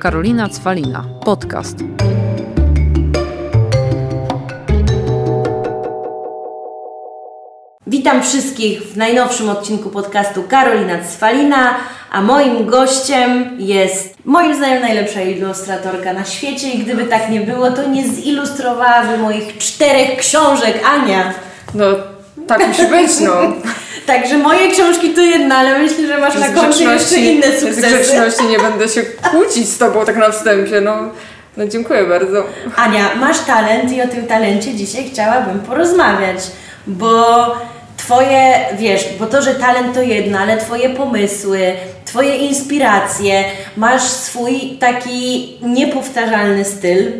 Karolina Cwalina. Podcast. Witam wszystkich w najnowszym odcinku podcastu Karolina Cwalina, a moim gościem jest moim zdaniem najlepsza ilustratorka na świecie i gdyby tak nie było, to nie zilustrowałaby moich czterech książek Ania. No, tak musi być, no. Także moje książki to jedna, ale myślę, że masz na koncie jeszcze inne Z sukcesy. grzeczności nie będę się kłócić z Tobą tak na wstępie, no. No dziękuję bardzo. Ania, masz talent i o tym talencie dzisiaj chciałabym porozmawiać, bo Twoje, wiesz, bo to, że talent to jedno, ale Twoje pomysły, Twoje inspiracje, masz swój taki niepowtarzalny styl.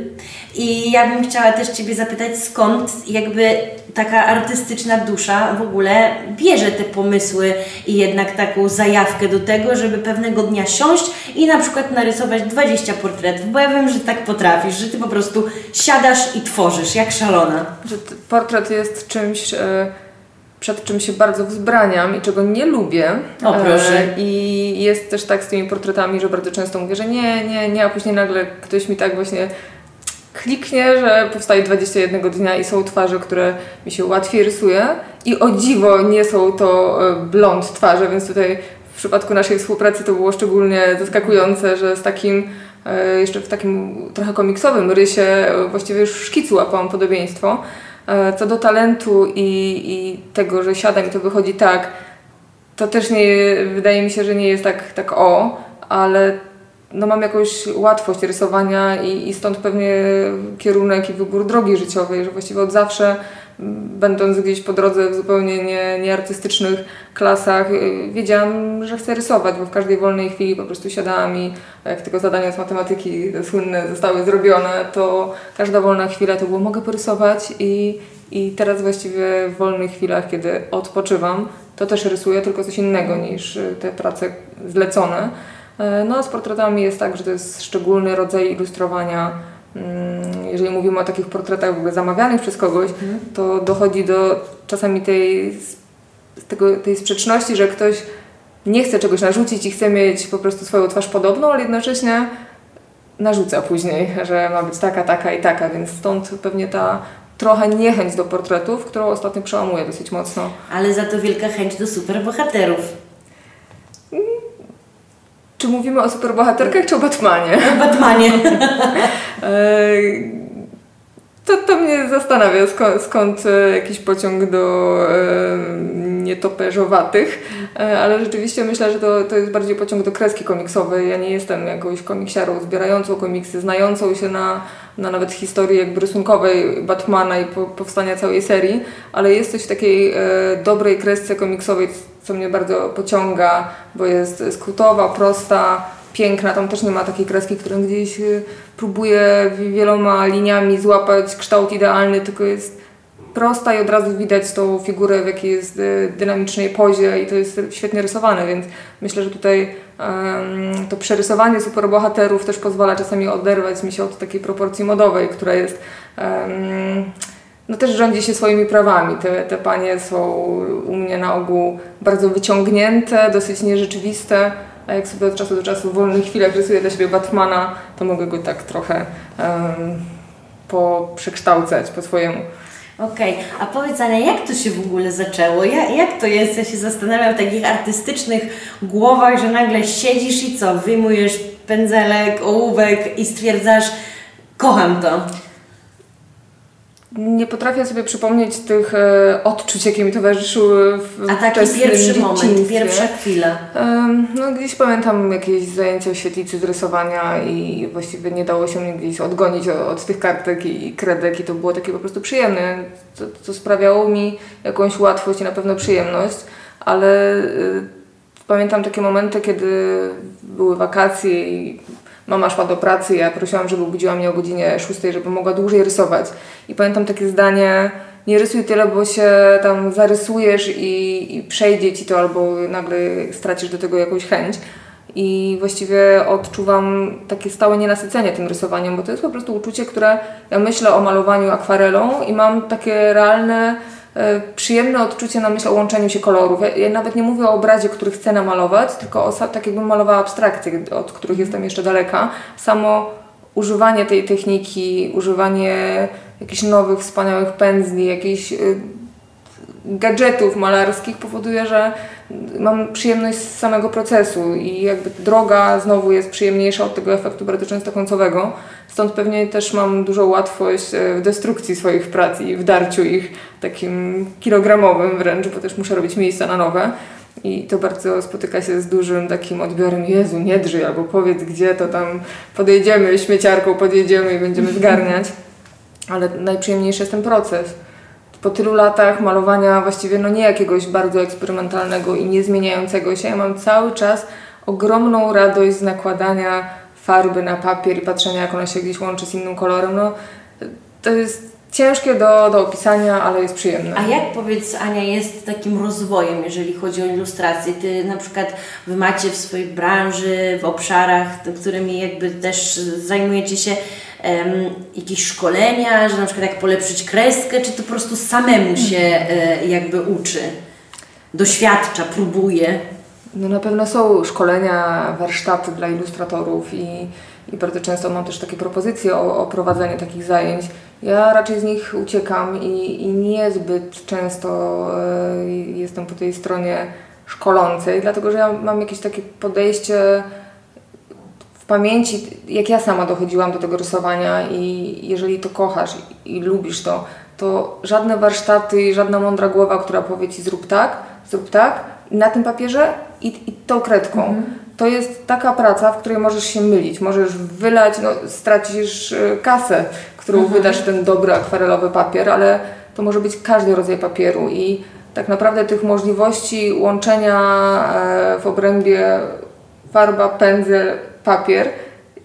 I ja bym chciała też Ciebie zapytać, skąd jakby taka artystyczna dusza w ogóle bierze te pomysły i jednak taką zajawkę do tego, żeby pewnego dnia siąść i na przykład narysować 20 portretów, bo ja wiem, że tak potrafisz, że Ty po prostu siadasz i tworzysz, jak szalona. Że portret jest czymś, e, przed czym się bardzo wzbraniam i czego nie lubię. O, proszę. E, I jest też tak z tymi portretami, że bardzo często mówię, że nie, nie, nie, a później nagle ktoś mi tak właśnie kliknie, że powstaje 21 dnia i są twarze, które mi się łatwiej rysuje i o dziwo nie są to e, blond twarze, więc tutaj w przypadku naszej współpracy to było szczególnie zaskakujące, że z takim e, jeszcze w takim trochę komiksowym rysie e, właściwie już w szkicu łapałam podobieństwo. Co do talentu i, i tego, że siadam i to wychodzi tak, to też nie, wydaje mi się, że nie jest tak, tak o, ale no mam jakąś łatwość rysowania i, i stąd pewnie kierunek i wybór drogi życiowej, że właściwie od zawsze będąc gdzieś po drodze w zupełnie nie, nieartystycznych klasach y, wiedziałam, że chcę rysować, bo w każdej wolnej chwili po prostu siadałam i jak tylko zadania z matematyki te słynne zostały zrobione, to każda wolna chwila to było mogę porysować i, i teraz właściwie w wolnych chwilach, kiedy odpoczywam, to też rysuję, tylko coś innego niż y, te prace zlecone. E, No, a z portretami jest tak, że to jest szczególny rodzaj ilustrowania. Mm, Jeżeli mówimy o takich portretach w ogóle zamawianych przez kogoś, to dochodzi do czasami tej, tego, tej sprzeczności, że ktoś nie chce czegoś narzucić i chce mieć po prostu swoją twarz podobną, ale jednocześnie narzuca później, że ma być taka, taka i taka, więc stąd pewnie ta trochę niechęć do portretów, którą ostatnio przełamuję dosyć mocno. Ale za to wielka chęć do superbohaterów. Czy mówimy o superbohaterkach, czy o Batmanie? O Batmanie. To, to mnie zastanawia, skąd, skąd e, jakiś pociąg do e, nietoperzowatych, e, ale rzeczywiście myślę, że to, to jest bardziej pociąg do kreski komiksowej. Ja nie jestem jakąś komiksiarą zbierającą komiksy, znającą się na, na nawet historii jakby rysunkowej Batmana i po, powstania całej serii, ale jest coś w takiej e, dobrej kresce komiksowej, co mnie bardzo pociąga, bo jest skrótowa, prosta, piękna. Tam też nie ma takiej kreski, którą gdzieś y, próbuje wi- wieloma liniami złapać kształt idealny, tylko jest prosta i od razu widać tą figurę w jakiej jest y, dynamicznej pozie i to jest świetnie rysowane, więc myślę, że tutaj em, to przerysowanie superbohaterów też pozwala czasami oderwać mi się od takiej proporcji modowej, która jest em, no też rządzi się swoimi prawami. Te, te panie są u mnie na ogół bardzo wyciągnięte, dosyć nierzeczywiste, a jak sobie od czasu do czasu w wolnych chwilach rysuję dla siebie Batmana, to mogę go tak trochę um, poprzekształcać po swojemu. Okej, a powiedz Ania, jak to się w ogóle zaczęło? Jak, jak to jest? Ja się zastanawiam w takich artystycznych głowach, że nagle siedzisz i co? Wyjmujesz pędzelek, ołówek i stwierdzasz, kocham to. Nie potrafię sobie przypomnieć tych e, odczuć, jakie mi towarzyszyły w A taki pierwszy moment, pierwsza chwila. Em, No gdzieś pamiętam jakieś zajęcia w świetlicy z rysowania i właściwie nie dało się mnie gdzieś odgonić od, od tych kartek i kredek i to było takie po prostu przyjemne, co, co sprawiało mi jakąś łatwość i na pewno przyjemność, ale y, pamiętam takie momenty, kiedy były wakacje i mama szła do pracy, ja prosiłam, żeby obudziła mnie o godzinie 6, żeby mogła dłużej rysować i pamiętam takie zdanie nie rysuj tyle, bo się tam zarysujesz i, i przejdzie ci to, albo nagle stracisz do tego jakąś chęć. I właściwie odczuwam takie stałe nienasycenie tym rysowaniem, bo to jest po prostu uczucie, które ja myślę o malowaniu akwarelą i mam takie realne przyjemne odczucie na myśl o łączeniu się kolorów. Ja, ja nawet nie mówię o obrazie, który chcę namalować, tylko o, tak jakbym malowała abstrakcje, od których jestem jeszcze daleka. Samo używanie tej techniki, używanie jakichś nowych, wspaniałych pędzli, jakichś y, gadżetów malarskich powoduje, że mam przyjemność z samego procesu i jakby droga znowu jest przyjemniejsza od tego efektu bardzo często końcowego. Stąd pewnie też mam dużą łatwość e, w destrukcji swoich prac i w darciu ich takim kilogramowym wręcz, bo też muszę robić miejsca na nowe. I to bardzo spotyka się z dużym takim odbiorem, Jezu, nie drzyj, albo powiedz gdzie, to tam podejdziemy śmieciarką, podjedziemy i będziemy zgarniać. Ale najprzyjemniejszy jest ten proces po tylu latach malowania właściwie no nie jakiegoś bardzo eksperymentalnego i nie zmieniającego się, ja mam cały czas ogromną radość z nakładania farby na papier i patrzenia jak ona się gdzieś łączy z innym kolorem. No, to jest ciężkie do, do opisania, ale jest przyjemne. A jak powiedz Ania jest takim rozwojem, jeżeli chodzi o ilustrację? Ty na przykład wy macie w swojej branży, w obszarach, którymi jakby też zajmujecie się jakieś szkolenia, że na przykład jak polepszyć kreskę, czy to po prostu samemu się e, jakby uczy, doświadcza, próbuje? No na pewno są szkolenia, warsztaty dla ilustratorów i, i bardzo często mam też takie propozycje o, o prowadzenie takich zajęć. Ja raczej z nich uciekam i, i niezbyt często y, jestem po tej stronie szkolącej, dlatego że ja mam jakieś takie podejście pamięci, jak ja sama dochodziłam do tego rysowania i jeżeli to kochasz i, i lubisz to, to żadne warsztaty, żadna mądra głowa, która powie Ci zrób tak, zrób tak, na tym papierze i, i tą kredką. Mhm. To jest taka praca, w której możesz się mylić, możesz wylać, no, stracisz e, kasę, którą mhm. wydasz ten dobry akwarelowy papier, ale to może być każdy rodzaj papieru i tak naprawdę tych możliwości łączenia e, w obrębie farba, pędzel, papier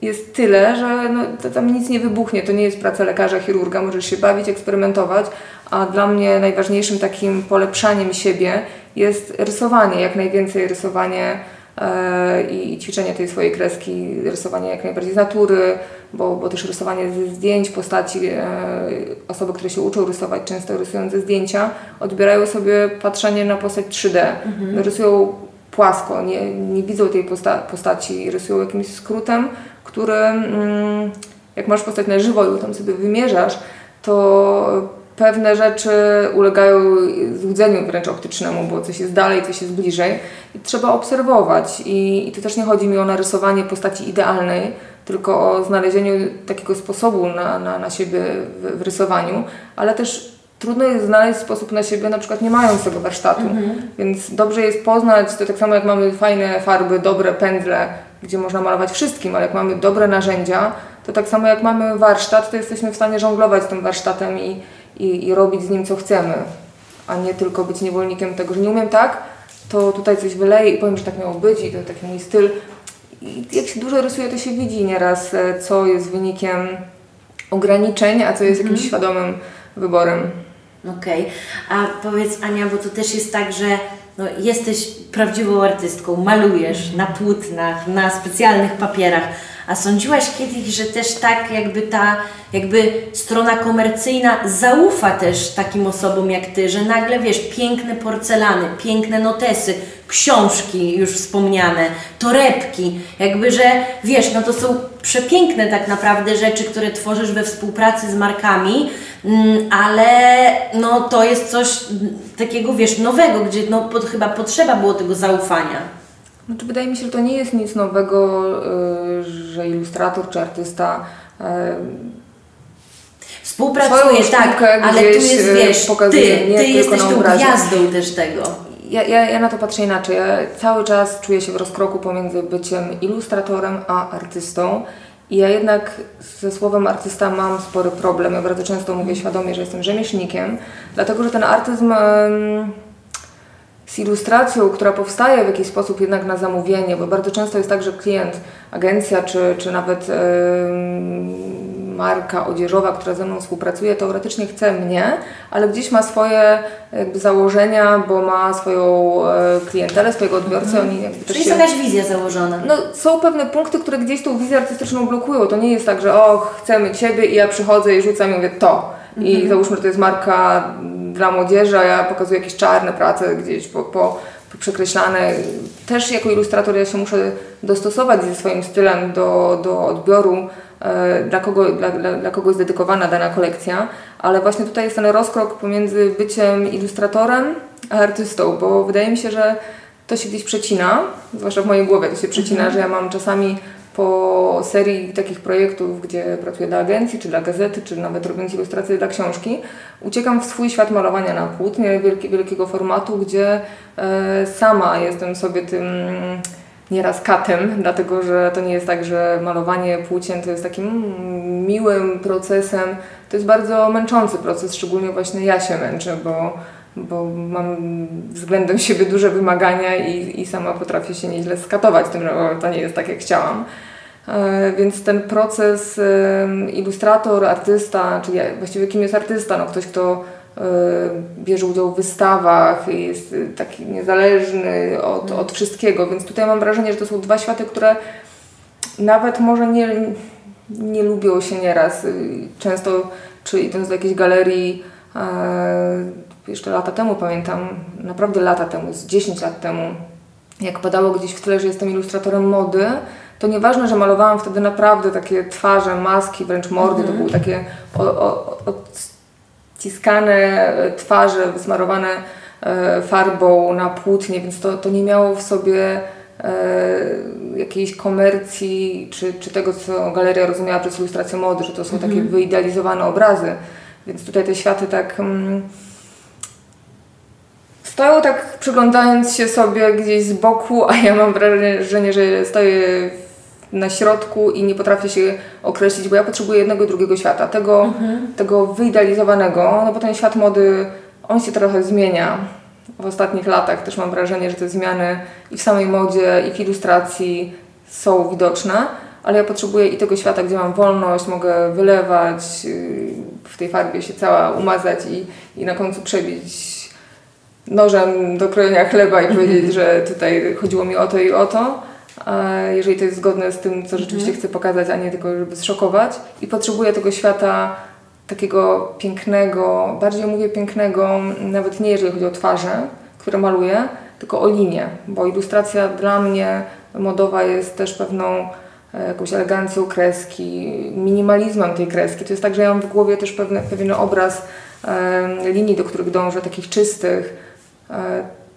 jest tyle, że no, tam nic nie wybuchnie. To nie jest praca lekarza, chirurga, możesz się bawić, eksperymentować, a dla mnie najważniejszym takim polepszaniem siebie jest rysowanie, jak najwięcej rysowanie e, i ćwiczenie tej swojej kreski, rysowanie jak najbardziej z natury, bo, bo też rysowanie ze zdjęć postaci, e, osoby, które się uczą rysować, często rysując ze zdjęcia, odbierają sobie patrzenie na postać 3D. Mhm. Rysują płasko, nie, nie widzą tej posta postaci, rysują jakimś skrótem, który mm, jak masz postać na żywo i tam sobie wymierzasz, to pewne rzeczy ulegają złudzeniu wręcz optycznemu, bo coś jest dalej, coś jest bliżej i trzeba obserwować. I, i to też nie chodzi mi o narysowanie postaci idealnej, tylko o znalezieniu takiego sposobu na, na, na siebie w, w rysowaniu, ale też trudno jest znaleźć sposób na siebie, na przykład nie mając tego warsztatu. Mhm. Więc dobrze jest poznać, to tak samo jak mamy fajne farby, dobre pędzle, gdzie można malować wszystkim, ale jak mamy dobre narzędzia, to tak samo jak mamy warsztat, to jesteśmy w stanie żonglować tym warsztatem i, i, i robić z nim co chcemy, a nie tylko być niewolnikiem tego, że nie umiem tak, to tutaj coś wyleję i powiem, że tak miało być i to taki mój styl. I jak się dużo rysuje, to się widzi nieraz, e, co jest wynikiem ograniczeń, a co jest jakimś mhm. świadomym wyborem. Okej. Okay. A powiedz Ania, bo to też jest tak, że no, jesteś prawdziwą artystką, malujesz na płótnach, na specjalnych papierach, a sądziłaś kiedyś, że też tak jakby ta jakby strona komercyjna zaufa też takim osobom jak Ty, że nagle wiesz, piękne porcelany, piękne notesy, książki już wspomniane, torebki, jakby, że wiesz, no to są przepiękne tak naprawdę rzeczy, które tworzysz we współpracy z markami, mm, ale no to jest coś takiego, wiesz, nowego, gdzie no pod, chyba potrzeba było tego zaufania. Znaczy, wydaje mi się, że to nie jest nic nowego, y, że ilustrator czy artysta y, Współpracuje, tak, ale tu jest, y, wiesz, ty, ty jesteś tą gwiazdą też tego. Ja, ja, ja na to patrzę inaczej. Ja cały czas czuję się w rozkroku pomiędzy byciem ilustratorem a artystą. I ja jednak ze słowem artysta mam spory problem. Ja bardzo często mówię świadomie, że jestem rzemieślnikiem, dlatego że ten artyzm z ilustracją, która powstaje w jakiś sposób jednak na zamówienie, bo bardzo często jest tak, że klient, agencja czy, czy nawet yy, marka odzieżowa, która ze mną współpracuje, teoretycznie chce mnie, ale gdzieś ma swoje jakby założenia, bo ma swoją e, klientelę, swojego odbiorcę. Mhm. Oni jakby Czyli jest się... jakaś wizja założona. No, są pewne punkty, które gdzieś tą wizję artystyczną blokują. To nie jest tak, że o, chcemy Ciebie i ja przychodzę i rzucam i mówię to. Mhm. I załóżmy, że to jest marka dla młodzieży, a ja pokazuję jakieś czarne prace gdzieś po, po, po przekreślane. Też jako ilustrator ja się muszę dostosować ze swoim stylem do, do odbioru, e, dla kogo, dla, dla, dla kogo jest dedykowana dana kolekcja, ale właśnie tutaj jest ten rozkrok pomiędzy byciem ilustratorem a artystą, bo wydaje mi się, że to się gdzieś przecina, zwłaszcza w mojej głowie to się przecina, że ja mam czasami po serii takich projektów, gdzie pracuję dla agencji, czy dla gazety, czy nawet robiąc ilustracje dla książki, uciekam w swój świat malowania na płótnie wielki, wielkiego formatu, gdzie e, sama jestem sobie tym nieraz katem, dlatego że to nie jest tak, że malowanie płócien to jest takim miłym procesem, to jest bardzo męczący proces, szczególnie właśnie ja się męczę, bo bo mam względem siebie duże wymagania i, i sama potrafię się nieźle skatować tym, że to nie jest tak, jak chciałam. E, więc ten proces ilustrator, artysta, czyli właściwie kim jest artysta? No ktoś, kto e, bierze udział w wystawach, jest taki niezależny od, od wszystkiego, więc tutaj mam wrażenie, że to są dwa światy, które nawet może nie, nie lubią się nieraz. Często, czy idąc do jakiejś galerii, e, jeszcze lata temu pamiętam, naprawdę lata temu, z 10 lat temu, jak padało gdzieś w tle, że jestem ilustratorem mody, to nieważne, że malowałam wtedy naprawdę takie twarze, maski, wręcz mordy, mm. to były takie o, o, odciskane twarze, wysmarowane e, farbą na płótnie, więc to, to nie miało w sobie e, jakiejś komercji, czy, czy tego, co galeria rozumiała przez ilustrację mody, że to są mm. takie mhm. wyidealizowane obrazy. Więc tutaj te światy tak... Mm, Stoją tak przyglądając się sobie gdzieś z boku, a ja mam wrażenie, że stoję na środku i nie potrafię się określić, bo ja potrzebuję jednego drugiego świata, tego, mhm. tego wyidealizowanego, no bo ten świat mody, on się trochę zmienia. W ostatnich latach też mam wrażenie, że te zmiany i w samej modzie, i w ilustracji są widoczne, ale ja potrzebuję i tego świata, gdzie mam wolność, mogę wylewać, y, w tej farbie się cała umazać i, i na końcu przebić nożem do krojenia chleba i powiedzieć, że tutaj chodziło mi o to i o to, jeżeli to jest zgodne z tym, co rzeczywiście mhm. chcę pokazać, a nie tylko, żeby zszokować. I potrzebuję tego świata takiego pięknego, bardziej mówię pięknego, nawet nie jeżeli chodzi o twarze, które maluję, tylko o linię, bo ilustracja dla mnie modowa jest też pewną e, jakąś elegancją kreski, minimalizmem tej kreski. To jest tak, że ja mam w głowie też pewne, pewien obraz linii, do których dążę, takich czystych,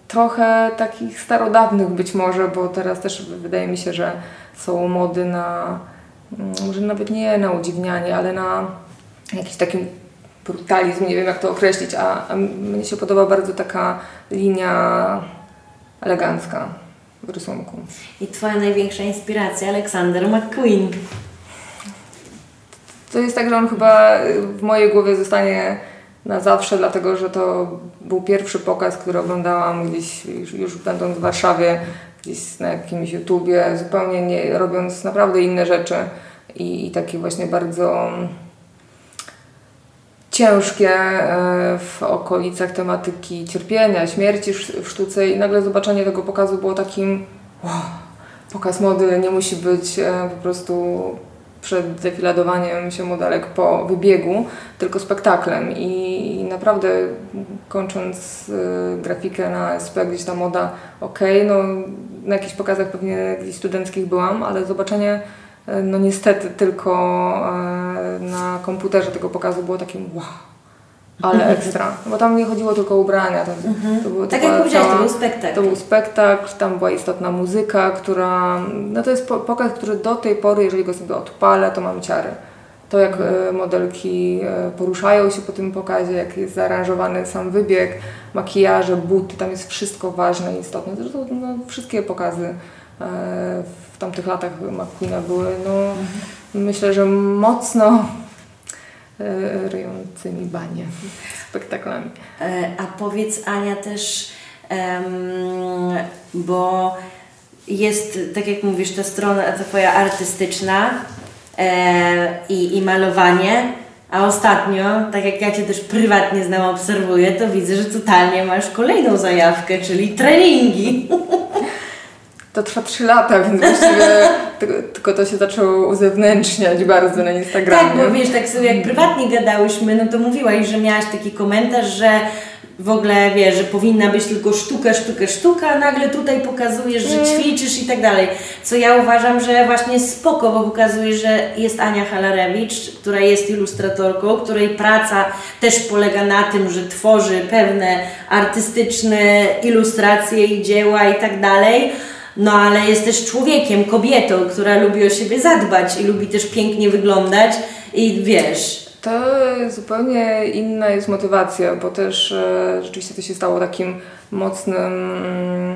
trochę takich starodawnych być może, bo teraz też wydaje mi się, że są mody na, mm, może nawet nie na udziwnianie, ale na jakiś taki brutalizm, nie wiem jak to określić, a, a mnie się podoba bardzo taka linia elegancka w rysunku. I Twoja największa inspiracja, Aleksander McQueen. To jest tak, że on chyba w mojej głowie zostanie na zawsze, dlatego że to był pierwszy pokaz, który oglądałam gdzieś już, będąc w Warszawie, gdzieś na jakimś YouTubie, zupełnie nie, robiąc naprawdę inne rzeczy. I, i takie właśnie bardzo ciężkie e, w okolicach tematyki cierpienia, śmierci w sztuce. I nagle zobaczenie tego pokazu było takim wow, pokaz mody nie musi być e, po prostu przed defiladowaniem się modelek po wybiegu, tylko spektaklem. I, naprawdę kończąc y, grafikę na SP, gdzieś ta moda, ok, no na jakichś pokazach pewnie gdzieś studenckich byłam, ale zobaczenie y, no niestety tylko y, na komputerze tego pokazu było takim wow ale ekstra. Bo tam nie chodziło tylko o ubrania. To, mhm. to było tak jak powiedziałeś, to był spektakl. To był spektakl, tam była istotna muzyka, która... No to jest pokaz, który do tej pory, jeżeli go sobie odpalę, to mam ciary. To jak mhm. modelki e, poruszają się po tym pokazie, jak jest zaaranżowany sam wybieg, makijaże, buty, tam jest wszystko ważne i istotne. Zresztą no, wszystkie pokazy e, w tamtych latach McQueena były, no, mhm. myślę, że mocno E, ryjącymi banie spektaklami. E, a powiedz Ania też, bo jest, tak jak mówisz, ta strona ta twoja artystyczna e, i, i malowanie, a ostatnio, tak jak ja Cię też prywatnie znam, obserwuję, to widzę, że totalnie masz kolejną zajawkę, czyli treningi. to trwa 3 lata, więc właściwie tylko, to się zaczęło uzewnętrzniać bardzo na Instagramie. Tak, bo wiesz, tak sobie jak prywatnie gadałyśmy, no to mówiłaś, że miałaś taki komentarz, że w ogóle wiesz, że powinna być tylko sztuka, sztuka, sztuka, a nagle tutaj pokazujesz, że ćwiczysz i tak dalej. Co ja uważam, że właśnie spoko, bo pokazuje, że jest Ania Halarewicz, która jest ilustratorką, której praca też polega na tym, że tworzy pewne artystyczne ilustracje i dzieła i tak dalej. No ale jest też człowiekiem, kobietą, która lubi o siebie zadbać i lubi też pięknie wyglądać i wiesz, To zupełnie inna jest motywacja, bo też e, rzeczywiście to się stało takim mocnym mm,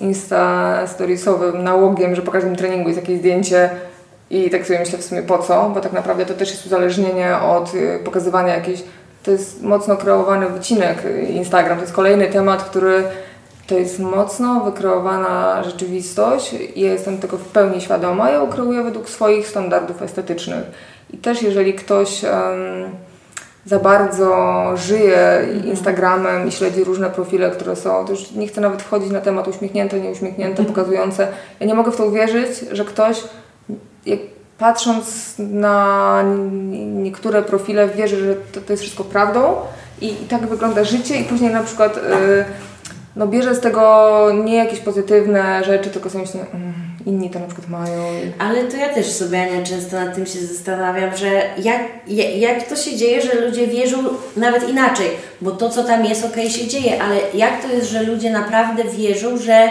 insta storiesowym nałogiem, że po każdym treningu jest jakieś zdjęcie i tak sobie myślę w sumie po co, bo tak naprawdę to też jest uzależnienie od y, pokazywania jakiejś, to jest mocno kreowany wycinek Instagram, to jest kolejny temat, który to jest mocno wykreowana rzeczywistość ja jestem tego w pełni świadoma. Ja ją kreuję według swoich standardów estetycznych. I też jeżeli ktoś em, za bardzo żyje Instagramem i śledzi różne profile, które są, to już nie chcę nawet wchodzić na temat uśmiechnięte, nieuśmiechnięte, pokazujące. Ja nie mogę w to uwierzyć, że ktoś patrząc na niektóre profile wierzy, że to, to jest wszystko prawdą i, i tak wygląda życie i później na przykład y, no bierze z tego nie jakieś pozytywne rzeczy, tylko sobie myślę, mm, inni to na przykład mają. Ale to ja też sobie, Ania, często nad tym się zastanawiam, że jak, ja- jak to się dzieje, że ludzie wierzą nawet inaczej, bo to, co tam jest, okej, się dzieje, ale jak to jest, że ludzie naprawdę wierzą, że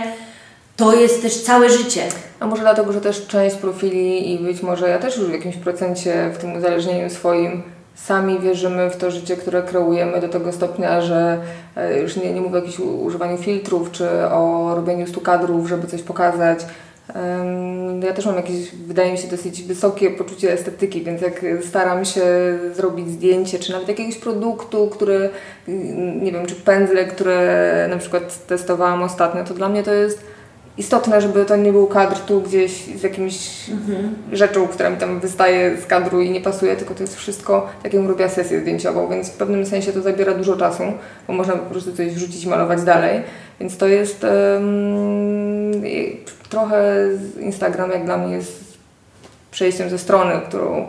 to jest też całe życie? A może dlatego, że też część profili i być może ja też już w jakimś procencie w tym uzależnieniu swoim sami wierzymy w to życie, które kreujemy do tego stopnia, że e, już nie, nie mówię o jakimś używaniu filtrów czy o robieniu stu kadrów, żeby coś pokazać. Ja też mam jakieś, wydaje mi się, dosyć wysokie poczucie estetyki, więc jak staram się zrobić zdjęcie, czy nawet jakiegoś produktu, który, nie wiem, czy pędzle, które na przykład testowałam ostatnio, to dla mnie to jest istotne, żeby to nie był kadr tu gdzieś z jakimś rzeczą, która mi tam wystaje z kadru i nie pasuje, tylko to jest wszystko, tak jakbym robiła sesję zdjęciową, więc w pewnym sensie to zabiera dużo czasu, bo można po prostu coś wrzucić i malować dalej, więc to jest i trochę Instagram jak dla mnie jest przejściem ze strony, którą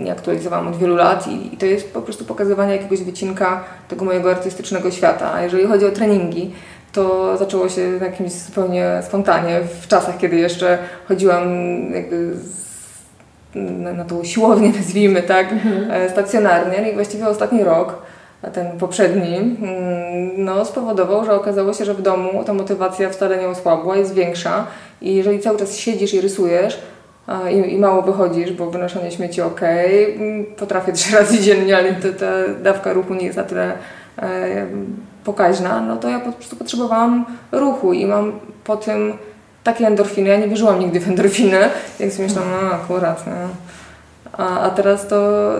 nie aktualizowałam od wielu lat i, i to jest po prostu pokazywanie jakiegoś wycinka tego mojego artystycznego świata. A jeżeli chodzi o treningi, to zaczęło się jakimś zupełnie spontanie, w czasach, kiedy jeszcze chodziłam jakby z, na, na tą siłownię, nazwijmy tak, e, stacjonarnie. No i właściwie ostatni rok, ten poprzedni, mm, no spowodował, że okazało się, że w domu ta motywacja wcale nie osłabła, jest większa. I jeżeli cały czas siedzisz i rysujesz, i, i mało wychodzisz, bo wynoszenie śmieci ok, potrafię trzy razy dziennie, ale ta, ta dawka ruchu nie jest na tyle e, pokaźna, no to ja po prostu potrzebowałam ruchu i mam po tym takie endorfiny. Ja nie wierzyłam nigdy w endorfiny, więc sobie myślałam, no akurat, no. A, a teraz to,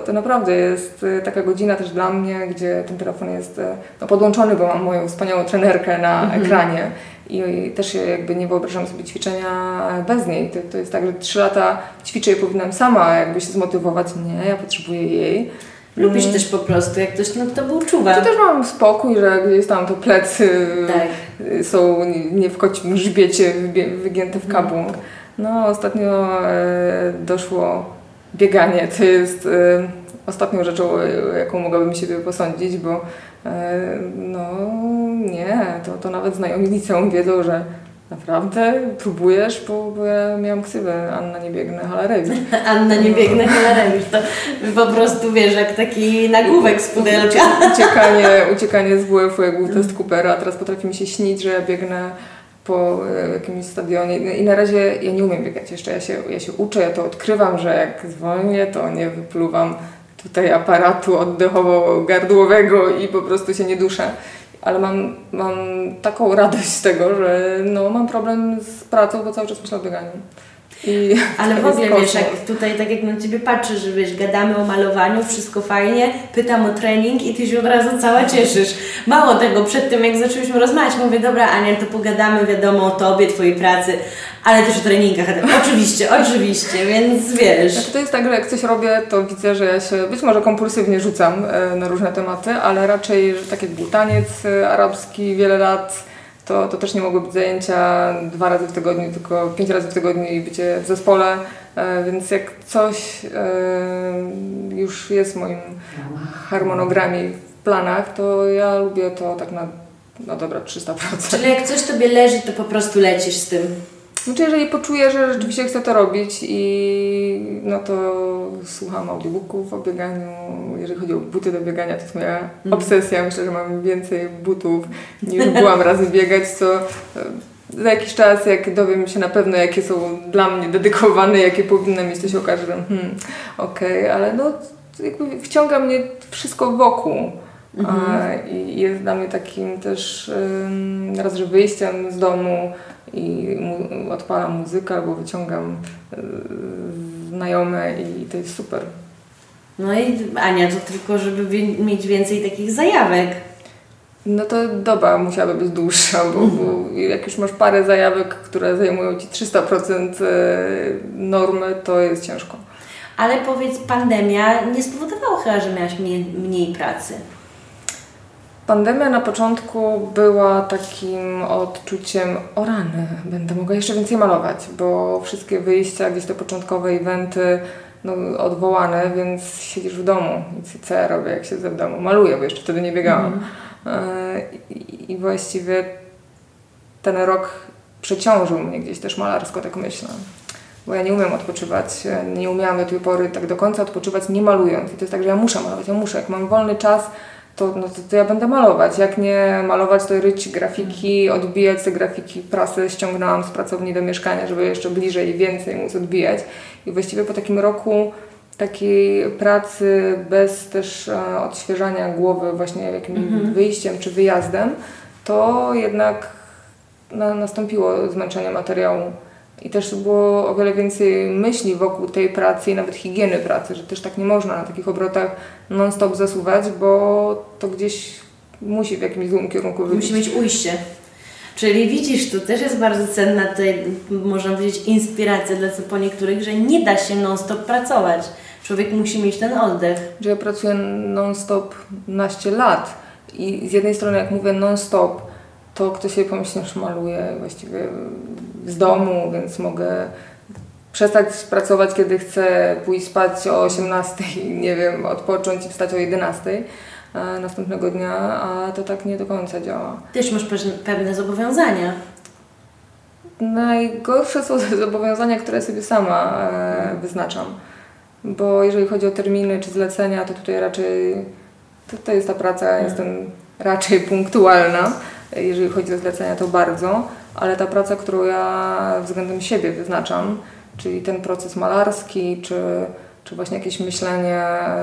to naprawdę jest e, taka godzina też dla mnie, gdzie ten telefon jest e, no, podłączony, bo mam moją wspaniałą trenerkę na ekranie i, i też się jakby nie wyobrażam sobie ćwiczenia bez niej. To, to jest tak, że trzy lata ćwiczę i powinnam sama jakby się zmotywować. Nie, ja potrzebuję jej. Lubisz też po prostu, jak ktoś nad tobą czuwa. To też mam spokój, że gdzieś tam te plecy Tak. y, są nie- w kocim grzbiecie wygięte w kabung. No ostatnio e, doszło bieganie. To jest e, ostatnią rzeczą, e, jaką mogłabym siebie posądzić, bo no nie, to, to nawet znajomi liceum wiedzą, że naprawdę próbujesz, bo, bo ja miałam ksywę Anna nie biegnę, Halarewicz. Anna nie biegnę Halarewicz, to po prostu wiesz, jak taki nagłówek z pudelka. uciekanie, uciekanie z WF-u, jak był test Coopera, a teraz potrafi mi się śnić, że ja biegnę po e, jakimś stadionie i na razie ja nie umiem biegać jeszcze, ja się, ja się uczę, ja to odkrywam, że jak zwolnię, to nie wypluwam tutaj aparatu oddechowo-gardłowego i po prostu się nie duszę. Ale mam, mam taką radość z tego, że no, mam problem z pracą, bo cały czas myślę o bieganiu. I Ale w ogóle wiesz, jak tutaj tak jak na Ciebie patrzę, że wiesz, gadamy o malowaniu, wszystko fajnie, pytam o trening i Ty się od razu cała cieszysz. Mało tego, przed tym jak zaczęliśmy rozmawiać, mówię, dobra Ania, to pogadamy wiadomo o Tobie, Twojej pracy, ale też o treningach. Oczywiście, oczywiście, więc wiesz. Znaczy to jest tak, że jak coś robię, to widzę, że ja się być może kompulsywnie rzucam e, na różne tematy, ale raczej, że tak jak był taniec e, arabski wiele lat, to, to też nie mogły być zajęcia dwa razy w tygodniu, tylko pięć razy w tygodniu i bycie w zespole, e, więc jak coś e, już jest w moim harmonogramie, w planach, to ja lubię to tak na, no dobra, 300%. Czyli jak coś Tobie leży, to po prostu lecisz z tym. Znaczy, jeżeli poczuję, że rzeczywiście chcę to robić i no to słucham audiobooków o bieganiu. Jeżeli chodzi o buty do biegania, to jest moja obsesja. Myślę, że mam więcej butów niż byłam razy biegać, co e, za jakiś czas, jak dowiem się na pewno, jakie są dla mnie dedykowane, jakie powinny mieć, to się okaże, że hmm, okej, okay, ale no jakby wciąga mnie wszystko wokół. A, I jest dla mnie takim też ym, raz, że wyjściem z domu i mu, odpalam muzykę albo wyciągam y, znajome i to jest super. No i Ania, to tylko, żeby mieć więcej takich zajawek. No to doba musiałaby być dłuższa, bo, bo jak już masz parę zajawek, które zajmują Ci 300% y, normy, to jest ciężko. Ale powiedz, pandemia nie spowodowała chyba, że miałaś mniej, mniej pracy. Pandemia na początku była takim odczuciem, o rany, będę mogła jeszcze więcej malować, bo wszystkie wyjścia, gdzieś te początkowe eventy no, odwołane, więc siedzisz w domu. I co ja robię, jak siedzę w domu? Maluję, bo jeszcze wtedy nie biegałam. E, I, I właściwie ten rok przeciążył mnie gdzieś też malarsko, tak myślę. Bo ja nie umiem odpoczywać, nie umiałam do tej pory tak do końca odpoczywać nie malując. I to jest tak, że ja muszę malować, ja muszę. Jak mam wolny czas, to, no to, to ja będę malować. Jak nie malować, to ryć grafiki, odbijać te grafiki. Prasy ściągnęłam z pracowni do mieszkania, żeby jeszcze bliżej i więcej móc odbijać. I właściwie po takim roku takiej pracy bez też e, odświeżania głowy właśnie jakimś wyjściem czy wyjazdem, to jednak na, nastąpiło zmęczenie materiału. I też było o wiele więcej myśli wokół tej pracy i nawet higieny pracy, że też tak nie można na takich obrotach non-stop zasuwać, bo to gdzieś musi w jakimś złym kierunku wyjść. Musi mieć ujście. Czyli widzisz, tu też jest bardzo cenna tutaj, można powiedzieć, inspiracja dla po niektórych, że nie da się non-stop pracować. Człowiek musi mieć ten oddech. że ja pracuję non-stop naście lat i z jednej strony jak mówię non-stop, to ktoś sobie pomyśli, że maluję właściwie z domu, więc mogę przestać pracować, kiedy chcę pójść spać o 18, nie wiem, odpocząć i wstać o 11 e, następnego dnia, a to tak nie do końca działa. Też masz pe- pewne zobowiązania. Najgorsze są zobowiązania, które sobie sama e, wyznaczam. Bo jeżeli chodzi o terminy czy zlecenia, to tutaj raczej to, to jest ta praca, jestem raczej punktualna. Jeżeli chodzi o zlecenia, to bardzo, ale ta praca, którą ja względem siebie wyznaczam, czyli ten proces malarski, czy, czy właśnie jakieś myślenie,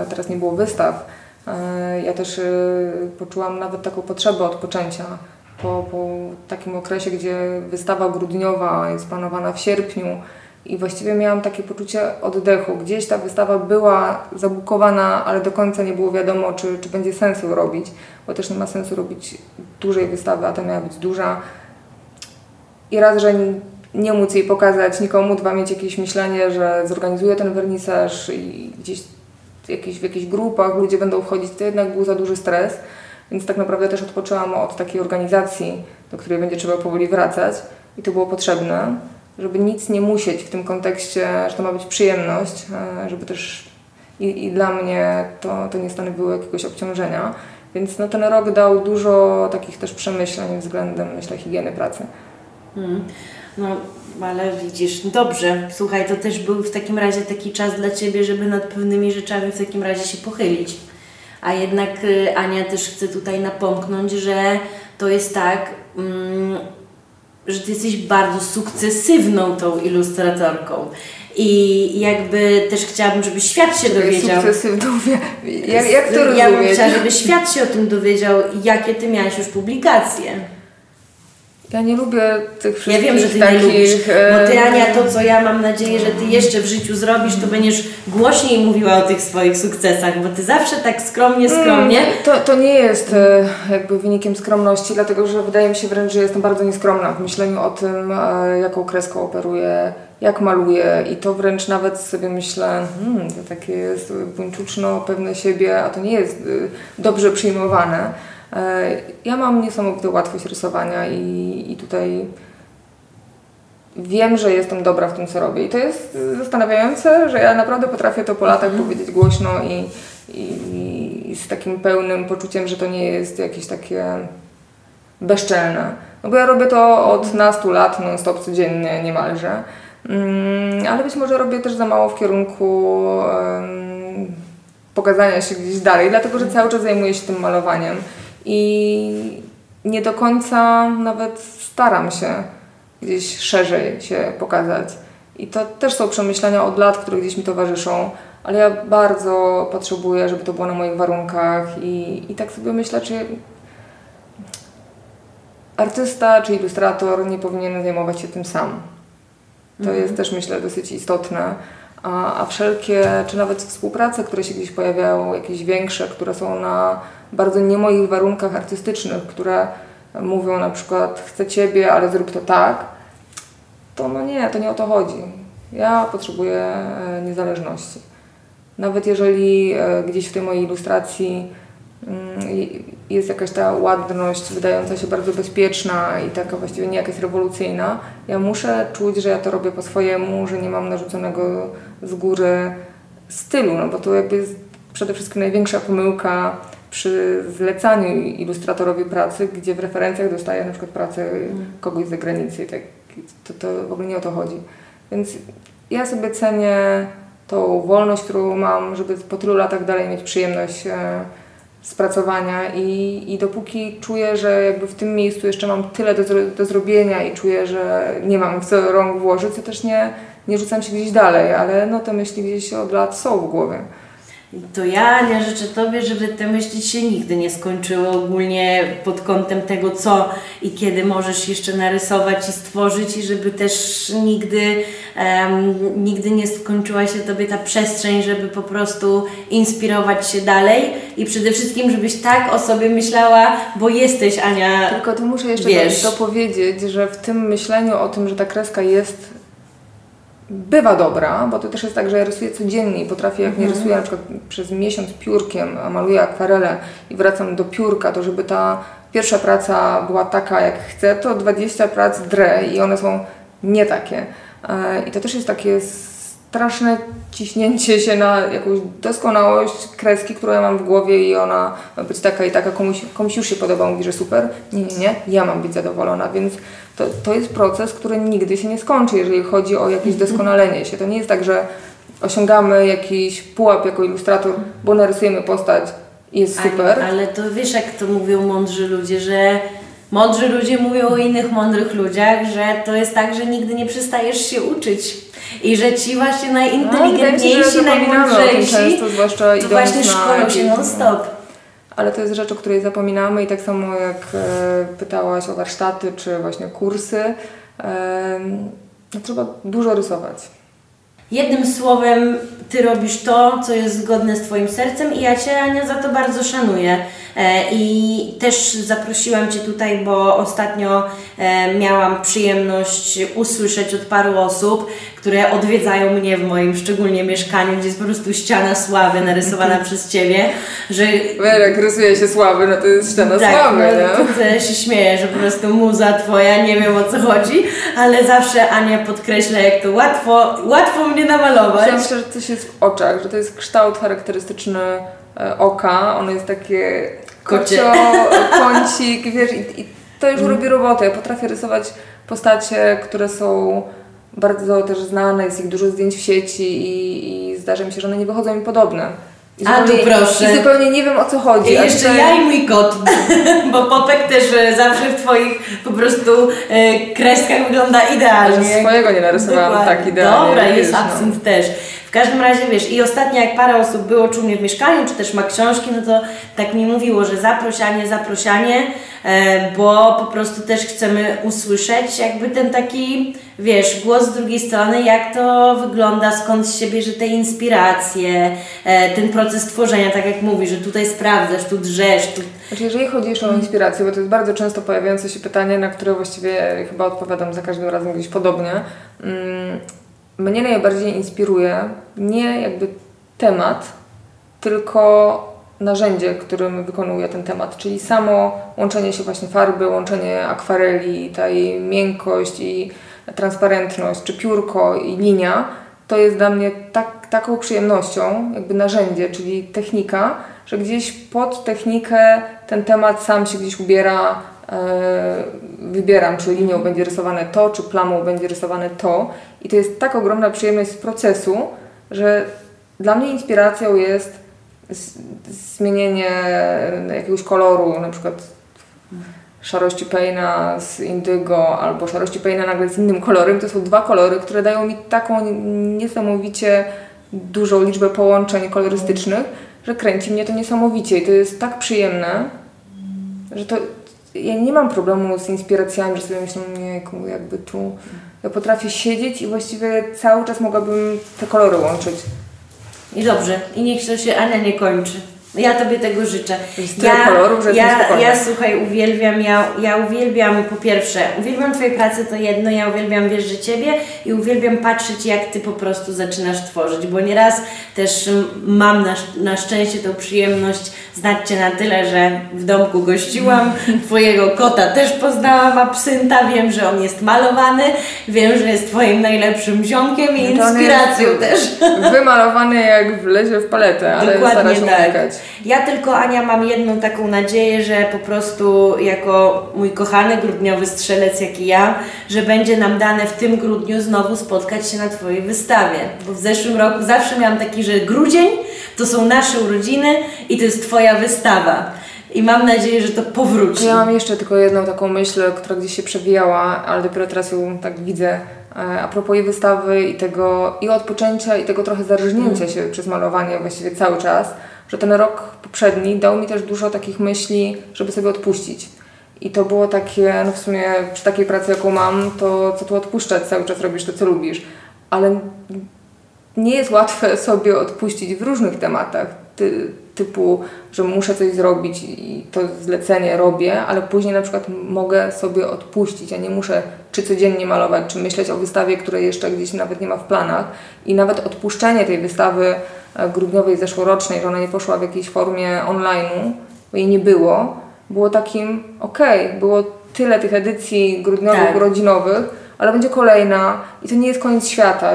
teraz nie było wystaw, e, ja też e, poczułam nawet taką potrzebę odpoczęcia po, po takim okresie, gdzie wystawa grudniowa jest planowana w sierpniu i właściwie miałam takie poczucie oddechu. Gdzieś ta wystawa była zabukowana, ale do końca nie było wiadomo, czy, czy będzie sensu robić, bo też nie ma sensu robić dużej wystawy, a ta miała być duża. I raz, że nie, móc jej pokazać nikomu, dwa, mieć jakieś myślenie, że zorganizuję ten wernisaż i gdzieś jakieś, w jakichś grupach ludzie będą wchodzić, to jednak był za duży stres. Więc tak naprawdę też odpoczęłam od takiej organizacji, do której będzie trzeba powoli wracać i to było potrzebne, żeby nic nie musieć w tym kontekście, że to ma być przyjemność, e, żeby też i, i dla mnie to, to nie stanowiło jakiegoś obciążenia. Więc no, ten rok dał dużo takich też przemyśleń względem, myślę, higieny pracy. Mm. No, ale widzisz, dobrze. Słuchaj, to też był w takim razie taki czas dla Ciebie, żeby nad pewnymi rzeczami w takim razie się pochylić. A jednak y, Ania też chce tutaj napomknąć, że to jest tak, mm, że Ty jesteś bardzo sukcesywną tą ilustratorką. I jakby też chciałabym, żeby świat się dowiedział. Sukcesywną, jak, jak to Ja bym rozumieć? chciała, żeby świat się o tym dowiedział, jakie Ty miałaś już publikacje. Ja nie lubię tych Ja wszystkich wiem, że ty takich... nie lubisz, bo ty Ania, to co ja mam nadzieję, że ty jeszcze w życiu zrobisz, to będziesz głośniej mówiła o tych swoich sukcesach, bo ty zawsze tak skromnie, skromnie. Mm, To, to nie jest e, jakby wynikiem skromności, dlatego że wydaje mi się wręcz, że jestem bardzo nieskromna w myśleniu o tym, e, jaką kreską operuję, jak maluję i to wręcz nawet sobie myślę, hmm, to takie jest buńczuczno, pewne siebie, a to nie jest e, dobrze przyjmowane. E, ja mam niesamowitą łatwość rysowania i, i tutaj wiem, że jestem dobra w tym, co robię. I to jest zastanawiające, że ja naprawdę potrafię to po latach Mhm. powiedzieć głośno i, i, i z takim pełnym poczuciem, że to nie jest jakieś takie bezczelne. No bo ja robię to od nastu lat, non-stop codziennie niemalże. Mm, ale być może robię też za mało w kierunku em, pokazania się gdzieś dalej, dlatego że cały czas zajmuję się tym malowaniem i nie do końca nawet staram się gdzieś szerzej się pokazać. I to też są przemyślenia od lat, które gdzieś mi towarzyszą, ale ja bardzo potrzebuję, żeby to było na moich warunkach i, i tak sobie myślę, czy artysta czy ilustrator nie powinien zajmować się tym sam. To jest też myślę dosyć istotne. A, a wszelkie, czy nawet współprace, które się gdzieś pojawiają, jakieś większe, które są na bardzo nie moich warunkach artystycznych, które mówią na przykład chcę Ciebie, ale zrób to tak, to no nie, to nie o to chodzi. Ja potrzebuję e, niezależności. Nawet jeżeli e, gdzieś w tej mojej ilustracji mm, jest jakaś ta ładność wydająca się bardzo bezpieczna i taka właściwie nie jakaś rewolucyjna, ja muszę czuć, że ja to robię po swojemu, że nie mam narzuconego z góry stylu, no bo to jakby jest przede wszystkim największa pomyłka przy zlecaniu ilustratorowi pracy, gdzie w referencjach dostaje na przykład pracę kogoś z zagranicy tak, to, to w ogóle nie o to chodzi. Więc ja sobie cenię tą wolność, którą mam, żeby po tylu latach dalej mieć przyjemność e, z pracowania i, i dopóki czuję, że jakby w tym miejscu jeszcze mam tyle do, do zrobienia i czuję, że nie mam w co rąk włożyć, to też nie, nie rzucam się gdzieś dalej, ale no te myśli gdzieś od lat są w głowie. To ja, Ania, życzę Tobie, żeby te myśli się nigdy nie skończyły ogólnie pod kątem tego, co i kiedy możesz jeszcze narysować i stworzyć i żeby też nigdy, em, nigdy nie skończyła się Tobie ta przestrzeń, żeby po prostu inspirować się dalej i przede wszystkim, żebyś tak o sobie myślała, bo jesteś, Ania, Tylko tu muszę jeszcze Wiesz. to powiedzieć, że w tym myśleniu o tym, że ta kreska jest bywa dobra, bo to też jest tak, że ja rysuję codziennie i potrafię, jak nie rysuję na przykład przez miesiąc piórkiem, a maluję akwarelę i wracam do piórka, to żeby ta pierwsza praca była taka, jak chcę, to 20 prac drę i one są nie takie. E, I to też jest takie straszne ciśnięcie się na jakąś doskonałość kreski, którą ja mam w głowie i ona ma być taka i taka, komuś, komuś już się podoba, mówi, że super. Nie, nie, nie, ja mam być zadowolona, więc to, to jest proces, który nigdy się nie skończy, jeżeli chodzi o jakieś doskonalenie się. To nie jest tak, że osiągamy jakiś pułap jako ilustrator, bo narysujemy postać i jest super. Ale, ale to wiesz, jak to mówią mądrzy ludzie, że mądrzy ludzie mówią o innych mądrych ludziach, że to jest tak, że nigdy nie przestajesz się uczyć. I że ci właśnie No, że najinteligentniejsi, zapominamy o tym najmądrzejsi, często, zwłaszcza to właśnie szkolą się non-stop. Ale to jest rzecz, o której zapominamy i tak samo jak e, pytałaś o warsztaty czy właśnie kursy, e, no, trzeba dużo rysować. Jednym słowem, ty robisz to, co jest zgodne z Twoim sercem i ja Cię, Ania, za to bardzo szanuję. E, I też zaprosiłam Cię tutaj, bo ostatnio e, miałam przyjemność usłyszeć od paru osób, które odwiedzają mnie w moim szczególnie mieszkaniu, gdzie jest po prostu ściana sławy narysowana przez Ciebie, że jak rysuje się sławy, no to jest ściana tak, sławy, no, nie? to ja się śmieję, że po prostu muza twoja, nie wiem o co chodzi, ale zawsze Ania podkreśla, jak to łatwo, łatwo mnie namalować. Ja myślę, że coś jest w oczach, że to jest kształt charakterystyczny e, oka, ono jest takie kocio, kącik, wiesz, i, i to już robi robotę. Ja potrafię rysować postacie, które są bardzo też znane, jest ich dużo zdjęć w sieci i, i zdarza mi się, że one nie wychodzą mi podobne. I A, tu proszę. I zupełnie nie wiem o co chodzi. I jeszcze tutaj- ja i mój kot, bo Popek też e, zawsze w Twoich po prostu e, kreskach wygląda Że idealnie. swojego nie narysowałam Dokładnie. tak idealnie. Dobra, wiesz, jest no. absent też. Każdym razie, wiesz, i ostatnio jak parę osób było czu mnie w mieszkaniu, czy też ma książki, no to tak mi mówiło, że zaprosianie, zaprosianie, e, bo po prostu też chcemy usłyszeć jakby ten taki, wiesz, głos z drugiej strony, jak to wygląda, skąd się bierze te inspiracje, e, ten proces tworzenia, tak jak mówisz, że tutaj sprawdzasz, tu drzesz, tu... Znaczy, jeżeli chodzi jeszcze o inspirację, bo to jest bardzo często pojawiające się pytanie, na które właściwie chyba odpowiadam za każdym razem gdzieś podobnie. Mm, Mnie najbardziej inspiruje nie jakby temat, tylko narzędzie, którym wykonuję ten temat, czyli samo łączenie się właśnie farby, łączenie akwareli, ta jej miękkość i transparentność, czy piórko i linia, to jest dla mnie tak, taką przyjemnością, jakby narzędzie, czyli technika, że gdzieś pod technikę ten temat sam się gdzieś ubiera, wybieram, czy linią będzie rysowane to, czy plamą będzie rysowane to. I to jest tak ogromna przyjemność z procesu, że dla mnie inspiracją jest zmienienie jakiegoś koloru, na przykład szarości Payna z indygo albo szarości Payna nagle z innym kolorem. To są dwa kolory, które dają mi taką niesamowicie dużą liczbę połączeń kolorystycznych, że kręci mnie to niesamowicie i to jest tak przyjemne, że to ja nie mam problemu z inspiracjami, że sobie myślę, nie, jakby tu ja potrafię siedzieć i właściwie cały czas mogłabym te kolory łączyć. I dobrze, i niech to się Ania nie kończy. Ja Tobie tego życzę. Ja, kolorów, że ja, ja słuchaj, uwielbiam, ja, ja uwielbiam po pierwsze, uwielbiam Twojej pracy to jedno, ja uwielbiam wierzyć Ciebie i uwielbiam patrzeć jak Ty po prostu zaczynasz tworzyć, bo nieraz też mam na, na szczęście tą przyjemność znać Cię na tyle, że w domku gościłam, Twojego kota też poznałam, absynta, wiem, że on jest malowany, wiem, że jest Twoim najlepszym ziomkiem i no inspiracją też. Wymalowany jak wlezie w paletę, ale Dokładnie stara się tak. Unikać. Ja tylko, Ania, mam jedną taką nadzieję, że po prostu jako mój kochany grudniowy strzelec, jak i ja, że będzie nam dane w tym grudniu znowu spotkać się na Twojej wystawie. Bo w zeszłym roku zawsze miałam taki, że grudzień to są nasze urodziny i to jest Twoja wystawa. I mam nadzieję, że to powróci. Ja mam jeszcze tylko jedną taką myśl, która gdzieś się przewijała, ale dopiero teraz ją tak widzę. E, a propos jej wystawy i tego i odpoczęcia, i tego trochę zarżnięcia mm. się przez malowanie właściwie cały czas że ten rok poprzedni dał mi też dużo takich myśli, żeby sobie odpuścić. I to było takie, no w sumie przy takiej pracy, jaką mam, to co tu odpuszczać, cały czas robisz to, co lubisz. Ale nie jest łatwe sobie odpuścić w różnych tematach, ty, typu, że muszę coś zrobić i to zlecenie robię, ale później na przykład mogę sobie odpuścić, a nie muszę czy codziennie malować, czy myśleć o wystawie, której jeszcze gdzieś nawet nie ma w planach. I nawet odpuszczenie tej wystawy grudniowej zeszłorocznej, że ona nie poszła w jakiejś formie online'u, bo jej nie było, było takim okej, okay, było tyle tych edycji grudniowych, tak. urodzinowych, ale będzie kolejna i to nie jest koniec świata.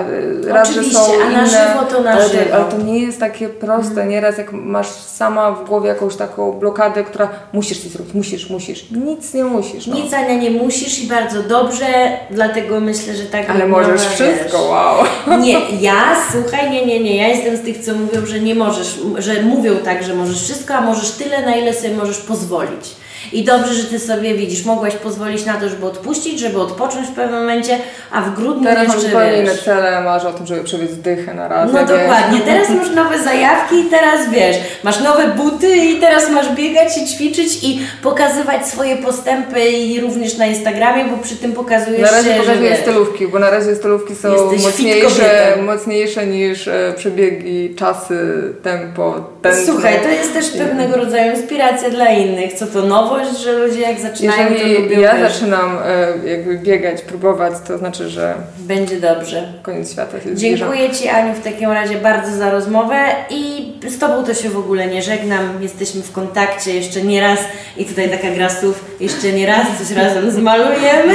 Raz, Oczywiście, że są a na żywo to na ale, żywo. ale to nie jest takie proste. Mm. Nieraz jak masz sama w głowie jakąś taką blokadę, która musisz coś zrobić, musisz, musisz. Nic nie musisz. No. Nic Ania nie musisz i bardzo dobrze, dlatego myślę, że tak Ale możesz wszystko, wow. Nie, ja, słuchaj, nie, nie, nie, ja jestem z tych, co mówią, że nie możesz, że mówią tak, że możesz wszystko, a możesz tyle, na ile sobie możesz pozwolić. I dobrze, że Ty sobie widzisz, mogłaś pozwolić na to, żeby odpuścić, żeby odpocząć w pewnym momencie, a w grudniu Teraz jeszcze zupełnie inne cele, masz o tym, żeby przebiec dychę na raz. No dokładnie, teraz masz nowe zajawki i teraz wiesz, masz nowe buty i teraz masz biegać i ćwiczyć i pokazywać swoje postępy i również na Instagramie, bo przy tym pokazujesz Na razie pokazuję stylówki, bo na razie stylówki są mocniejsze, mocniejsze niż e, przebiegi, czasy, tempo, tętno. Słuchaj, to jest też pewnego rodzaju inspiracja dla innych, co to nowo nowość, że ludzie jak zaczynają, Jeżeli to lubią ja wiesz, zaczynam e, jakby biegać, próbować, to znaczy, że będzie dobrze. Koniec świata się Dziękuję zbliża. Ci Aniu w takim razie bardzo za rozmowę i z Tobą to się w ogóle nie żegnam. Jesteśmy w kontakcie jeszcze nie raz i tutaj taka gra słów, jeszcze nie raz coś razem zmalujemy.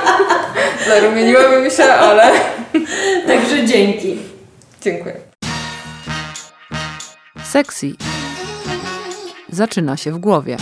Zarumieniłabym się, ale... Także dzięki. Dziękuję. Sexy zaczyna się w głowie.